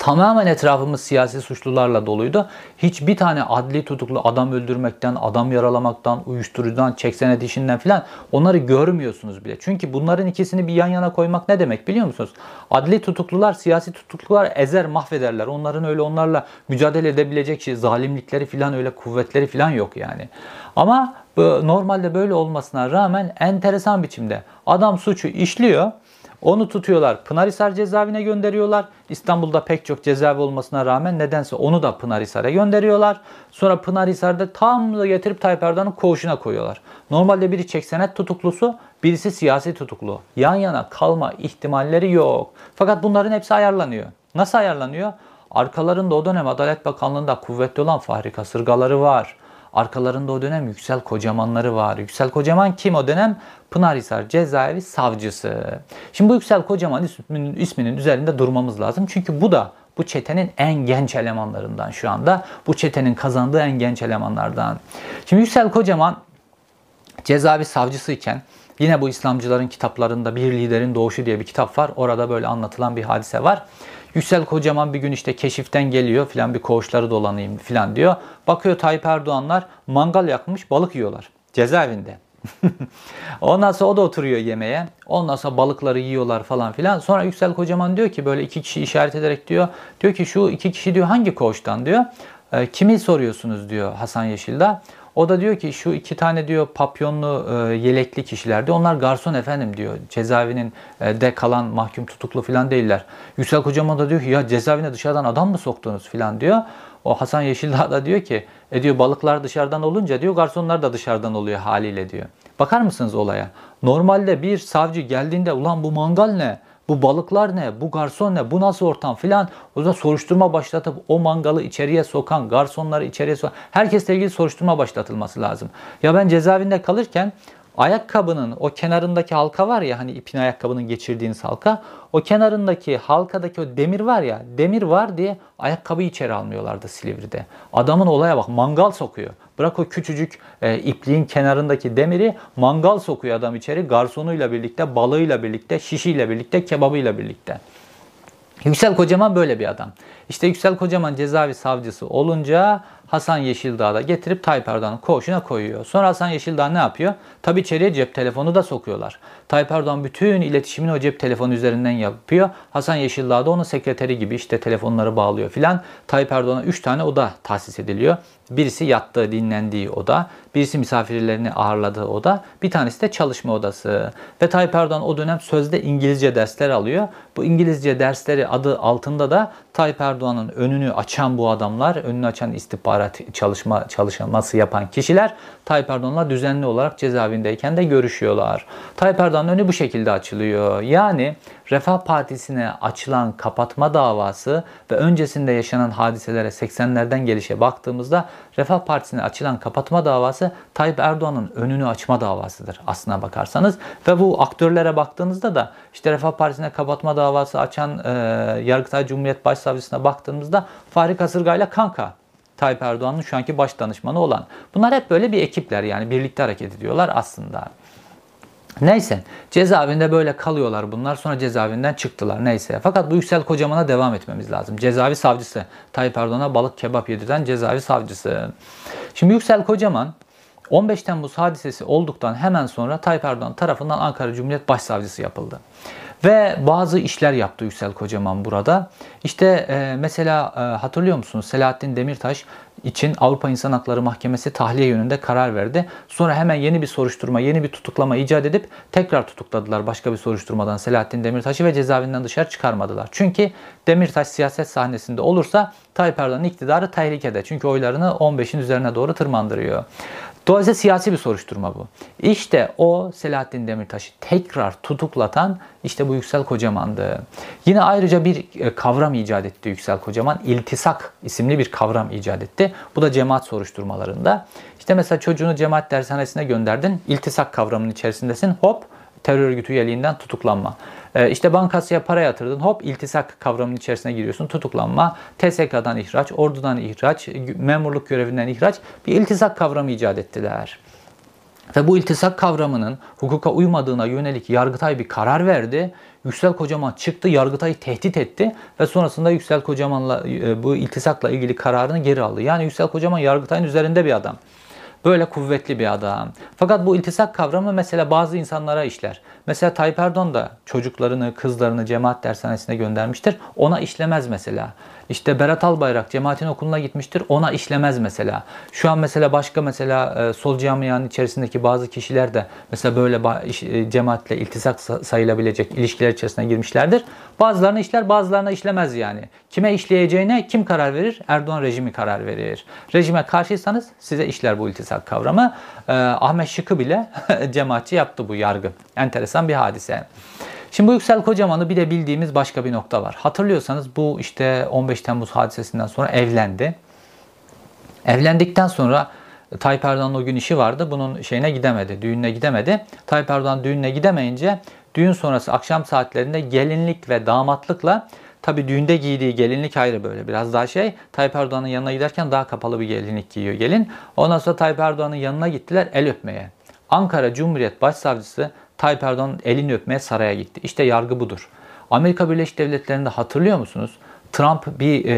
Tamamen etrafımız siyasi suçlularla doluydu. Hiçbir tane adli tutuklu adam öldürmekten, adam yaralamaktan, uyuşturucudan, çeksenet işinden filan onları görmüyorsunuz bile. Çünkü bunların ikisini bir yan yana koymak ne demek biliyor musunuz? Adli tutuklular, siyasi tutuklular ezer, mahvederler. Onların öyle onlarla mücadele edebilecek şey, zalimlikleri filan öyle kuvvetleri filan yok yani. Ama normalde böyle olmasına rağmen enteresan biçimde adam suçu işliyor onu tutuyorlar. Pınarhisar cezaevine gönderiyorlar. İstanbul'da pek çok cezaevi olmasına rağmen nedense onu da Pınarhisar'a gönderiyorlar. Sonra Pınarhisar'da tam da getirip Tayyip Erdoğan'ın koğuşuna koyuyorlar. Normalde biri çeksenet tutuklusu, birisi siyasi tutuklu. Yan yana kalma ihtimalleri yok. Fakat bunların hepsi ayarlanıyor. Nasıl ayarlanıyor? Arkalarında o dönem Adalet Bakanlığı'nda kuvvetli olan Fahri Kasırgaları var. Arkalarında o dönem Yüksel Kocamanları var. Yüksel Kocaman kim o dönem? Pınarhisar Cezaevi Savcısı. Şimdi bu Yüksel Kocaman isminin, isminin üzerinde durmamız lazım. Çünkü bu da bu çetenin en genç elemanlarından şu anda. Bu çetenin kazandığı en genç elemanlardan. Şimdi Yüksel Kocaman cezaevi savcısı iken yine bu İslamcıların kitaplarında Bir Liderin Doğuşu diye bir kitap var. Orada böyle anlatılan bir hadise var. Yüksel Kocaman bir gün işte keşiften geliyor filan bir koğuşları dolanayım filan diyor. Bakıyor Tayyip Erdoğanlar mangal yakmış balık yiyorlar cezaevinde. <laughs> Ondan sonra o da oturuyor yemeğe. Ondan sonra balıkları yiyorlar falan filan. Sonra Yüksel Kocaman diyor ki böyle iki kişi işaret ederek diyor. Diyor ki şu iki kişi diyor hangi koğuştan diyor. E, kimi soruyorsunuz diyor Hasan Yeşil'de. O da diyor ki şu iki tane diyor papyonlu e, yelekli kişilerdi. Onlar garson efendim diyor. Cezaevinin e, de kalan mahkum tutuklu falan değiller. Yüksel Kocaman da diyor ki ya cezaevine dışarıdan adam mı soktunuz falan diyor. O Hasan Yeşildağ da diyor ki e diyor balıklar dışarıdan olunca diyor garsonlar da dışarıdan oluyor haliyle diyor. Bakar mısınız olaya? Normalde bir savcı geldiğinde ulan bu mangal ne? Bu balıklar ne? Bu garson ne? Bu nasıl ortam filan. O da soruşturma başlatıp o mangalı içeriye sokan, garsonları içeriye sokan herkesle ilgili soruşturma başlatılması lazım. Ya ben cezaevinde kalırken ayakkabının o kenarındaki halka var ya hani ipin ayakkabının geçirdiğiniz halka o kenarındaki halkadaki o demir var ya demir var diye ayakkabıyı içeri almıyorlardı Silivri'de. Adamın olaya bak mangal sokuyor. Bırak o küçücük e, ipliğin kenarındaki demiri mangal sokuyor adam içeri garsonuyla birlikte balığıyla birlikte şişiyle birlikte kebabıyla birlikte. Yüksel Kocaman böyle bir adam. İşte Yüksel Kocaman cezaevi savcısı olunca Hasan Yeşildağ da getirip Tayyip Erdoğan'ın koğuşuna koyuyor. Sonra Hasan Yeşildağ ne yapıyor? Tabi içeriye cep telefonu da sokuyorlar. Tayyip Erdoğan bütün iletişimini o cep telefonu üzerinden yapıyor. Hasan Yeşildağ da onun sekreteri gibi işte telefonları bağlıyor filan. Tayyip Erdoğan'a 3 tane oda tahsis ediliyor. Birisi yattığı, dinlendiği oda, birisi misafirlerini ağırladığı oda, bir tanesi de çalışma odası. Ve Tayyip Erdoğan o dönem sözde İngilizce dersler alıyor. Bu İngilizce dersleri adı altında da Tayyip Erdoğan'ın önünü açan bu adamlar, önünü açan istihbarat çalışma çalışması yapan kişiler Tayyip Erdoğan'la düzenli olarak cezaevindeyken de görüşüyorlar. Tayyip Erdoğan'ın önü bu şekilde açılıyor. Yani Refah Partisi'ne açılan kapatma davası ve öncesinde yaşanan hadiselere 80'lerden gelişe baktığımızda Refah Partisi'ne açılan kapatma davası Tayyip Erdoğan'ın önünü açma davasıdır aslına bakarsanız. Ve bu aktörlere baktığınızda da işte Refah Partisi'ne kapatma davası açan e, Yargıtay Cumhuriyet Başsavcısına baktığımızda Fahri Kasırga ile kanka. Tayyip Erdoğan'ın şu anki baş danışmanı olan. Bunlar hep böyle bir ekipler yani birlikte hareket ediyorlar aslında. Neyse cezaevinde böyle kalıyorlar bunlar sonra cezaevinden çıktılar neyse. Fakat bu Yüksel Kocaman'a devam etmemiz lazım. Cezaevi savcısı Tayyip Erdoğan'a balık kebap yediren cezaevi savcısı. Şimdi Yüksel Kocaman 15 Temmuz hadisesi olduktan hemen sonra Tayyip Erdoğan tarafından Ankara Cumhuriyet Başsavcısı yapıldı. Ve bazı işler yaptı Yüksel Kocaman burada. İşte e, mesela e, hatırlıyor musunuz Selahattin Demirtaş için Avrupa İnsan Hakları Mahkemesi tahliye yönünde karar verdi. Sonra hemen yeni bir soruşturma, yeni bir tutuklama icat edip tekrar tutukladılar başka bir soruşturmadan Selahattin Demirtaş'ı ve cezaevinden dışarı çıkarmadılar. Çünkü Demirtaş siyaset sahnesinde olursa Tayyip Erdoğan'ın iktidarı tehlikede. Çünkü oylarını 15'in üzerine doğru tırmandırıyor. Dolayısıyla siyasi bir soruşturma bu. İşte o Selahattin Demirtaş'ı tekrar tutuklatan işte bu Yüksel Kocaman'dı. Yine ayrıca bir e, kavram icat etti Yüksel Kocaman. İltisak isimli bir kavram icat etti. Bu da cemaat soruşturmalarında. İşte mesela çocuğunu cemaat dershanesine gönderdin. İltisak kavramının içerisindesin. Hop terör örgütü üyeliğinden tutuklanma. İşte bankasıya para yatırdın hop iltisak kavramının içerisine giriyorsun tutuklanma. TSK'dan ihraç, ordudan ihraç, memurluk görevinden ihraç bir iltisak kavramı icat ettiler. Ve bu iltisak kavramının hukuka uymadığına yönelik Yargıtay bir karar verdi. Yüksel Kocaman çıktı, Yargıtay'ı tehdit etti ve sonrasında Yüksel Kocaman'la e, bu iltisakla ilgili kararını geri aldı. Yani Yüksel Kocaman Yargıtay'ın üzerinde bir adam. Böyle kuvvetli bir adam. Fakat bu iltisak kavramı mesela bazı insanlara işler. Mesela Tayyip Erdoğan da çocuklarını, kızlarını cemaat dershanesine göndermiştir. Ona işlemez mesela. İşte Berat Albayrak cemaatin okuluna gitmiştir. Ona işlemez mesela. Şu an mesela başka mesela e, sol camianın içerisindeki bazı kişiler de mesela böyle e, cemaatle iltisak sayılabilecek ilişkiler içerisine girmişlerdir. Bazılarına işler bazılarına işlemez yani. Kime işleyeceğine kim karar verir? Erdoğan rejimi karar verir. Rejime karşıysanız size işler bu iltisak kavramı. Ee, Ahmet Şık'ı bile <laughs> cemaatçi yaptı bu yargı. Enteresan bir hadise. Şimdi bu Yüksel Kocaman'ı bir de bildiğimiz başka bir nokta var. Hatırlıyorsanız bu işte 15 Temmuz hadisesinden sonra evlendi. Evlendikten sonra Tayyip Erdoğan'ın o gün işi vardı. Bunun şeyine gidemedi, düğününe gidemedi. Tayyip Erdoğan düğününe gidemeyince düğün sonrası akşam saatlerinde gelinlik ve damatlıkla Tabi düğünde giydiği gelinlik ayrı böyle biraz daha şey. Tayyip Erdoğan'ın yanına giderken daha kapalı bir gelinlik giyiyor gelin. Ondan sonra Tayyip Erdoğan'ın yanına gittiler el öpmeye. Ankara Cumhuriyet Başsavcısı Tayyip Erdoğan'ın elini öpmeye saraya gitti. İşte yargı budur. Amerika Birleşik Devletleri'nde hatırlıyor musunuz? Trump bir e,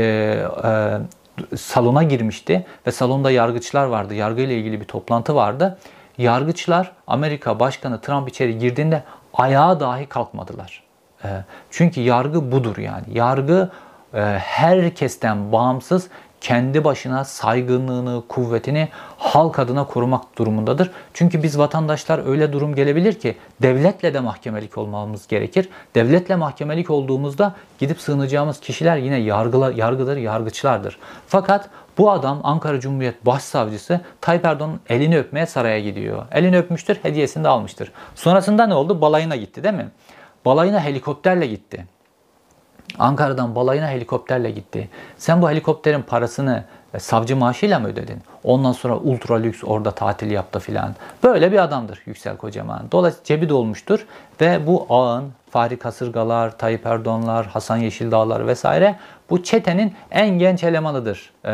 e, salona girmişti ve salonda yargıçlar vardı. Yargı ile ilgili bir toplantı vardı. Yargıçlar Amerika Başkanı Trump içeri girdiğinde ayağa dahi kalkmadılar. E, çünkü yargı budur yani. Yargı e, herkesten bağımsız kendi başına saygınlığını, kuvvetini halk adına korumak durumundadır. Çünkü biz vatandaşlar öyle durum gelebilir ki devletle de mahkemelik olmamız gerekir. Devletle mahkemelik olduğumuzda gidip sığınacağımız kişiler yine yargılar, yargıdır, yargıçlardır. Fakat bu adam Ankara Cumhuriyet Başsavcısı Tayyip Erdoğan'ın elini öpmeye saraya gidiyor. Elini öpmüştür, hediyesini de almıştır. Sonrasında ne oldu? Balayına gitti değil mi? balayına helikopterle gitti. Ankara'dan balayına helikopterle gitti. Sen bu helikopterin parasını e, savcı maaşıyla mı ödedin? Ondan sonra ultra lüks orada tatil yaptı filan. Böyle bir adamdır Yüksel Kocaman. Dolayısıyla cebi dolmuştur ve bu ağın Fahri Kasırgalar, Tayyip Erdoğanlar, Hasan Yeşildağlar vesaire bu çetenin en genç elemanıdır ee,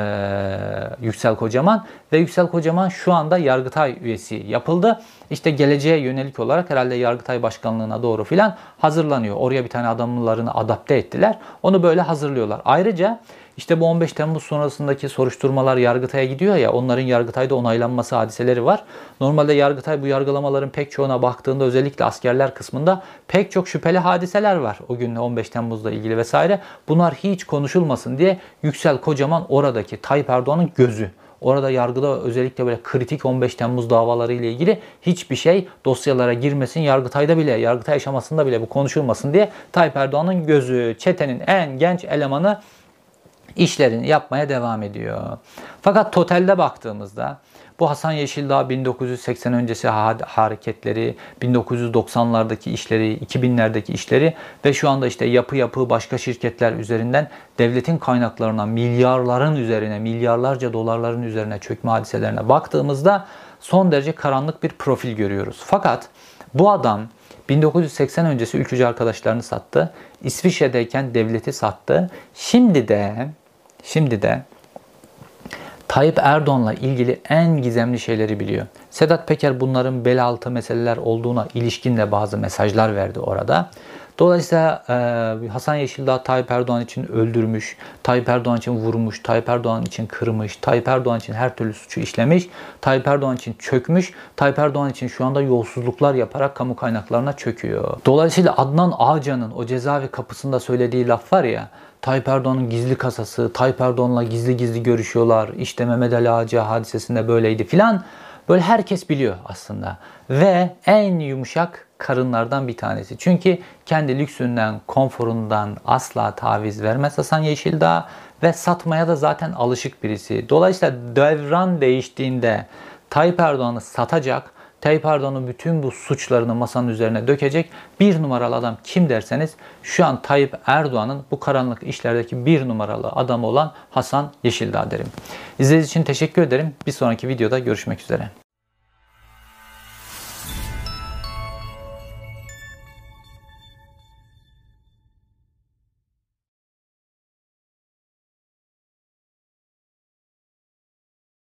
Yüksel Kocaman. Ve Yüksel Kocaman şu anda Yargıtay üyesi yapıldı. İşte geleceğe yönelik olarak herhalde Yargıtay Başkanlığı'na doğru filan hazırlanıyor. Oraya bir tane adamlarını adapte ettiler. Onu böyle hazırlıyorlar. Ayrıca işte bu 15 Temmuz sonrasındaki soruşturmalar Yargıtay'a gidiyor ya onların Yargıtay'da onaylanması hadiseleri var. Normalde Yargıtay bu yargılamaların pek çoğuna baktığında özellikle askerler kısmında pek çok şüpheli hadiseler var. O gün 15 Temmuz'la ilgili vesaire. Bunlar hiç konuşulmasın diye Yüksel Kocaman oradaki Tayyip Erdoğan'ın gözü. Orada yargıda özellikle böyle kritik 15 Temmuz davaları ile ilgili hiçbir şey dosyalara girmesin. Yargıtay'da bile, Yargıtay aşamasında bile bu konuşulmasın diye Tayyip Erdoğan'ın gözü, çetenin en genç elemanı işlerini yapmaya devam ediyor. Fakat totalde baktığımızda bu Hasan Yeşildağ 1980 öncesi hareketleri, 1990'lardaki işleri, 2000'lerdeki işleri ve şu anda işte yapı yapı başka şirketler üzerinden devletin kaynaklarına milyarların üzerine, milyarlarca dolarların üzerine çökme hadiselerine baktığımızda son derece karanlık bir profil görüyoruz. Fakat bu adam 1980 öncesi ülkücü arkadaşlarını sattı. İsviçre'deyken devleti sattı. Şimdi de Şimdi de Tayyip Erdoğan'la ilgili en gizemli şeyleri biliyor. Sedat Peker bunların bel altı meseleler olduğuna ilişkin de bazı mesajlar verdi orada. Dolayısıyla e, Hasan Yeşildağ Tayyip Erdoğan için öldürmüş, Tayyip Erdoğan için vurmuş, Tayyip Erdoğan için kırmış, Tayyip Erdoğan için her türlü suçu işlemiş, Tayyip Erdoğan için çökmüş, Tayyip Erdoğan için şu anda yolsuzluklar yaparak kamu kaynaklarına çöküyor. Dolayısıyla Adnan Ağcan'ın o cezaevi kapısında söylediği laf var ya, Tayyip Erdoğan'ın gizli kasası, Tayyip Erdoğan'la gizli gizli görüşüyorlar. İşte Mehmet Ali Ağca hadisesinde böyleydi filan. Böyle herkes biliyor aslında. Ve en yumuşak karınlardan bir tanesi. Çünkü kendi lüksünden, konforundan asla taviz vermez Hasan Yeşildağ ve satmaya da zaten alışık birisi. Dolayısıyla devran değiştiğinde Tayyip Erdoğan'ı satacak Tayyip Erdoğan'ın bütün bu suçlarını masanın üzerine dökecek bir numaralı adam kim derseniz şu an Tayyip Erdoğan'ın bu karanlık işlerdeki bir numaralı adamı olan Hasan Yeşildağ derim. İzlediğiniz için teşekkür ederim. Bir sonraki videoda görüşmek üzere.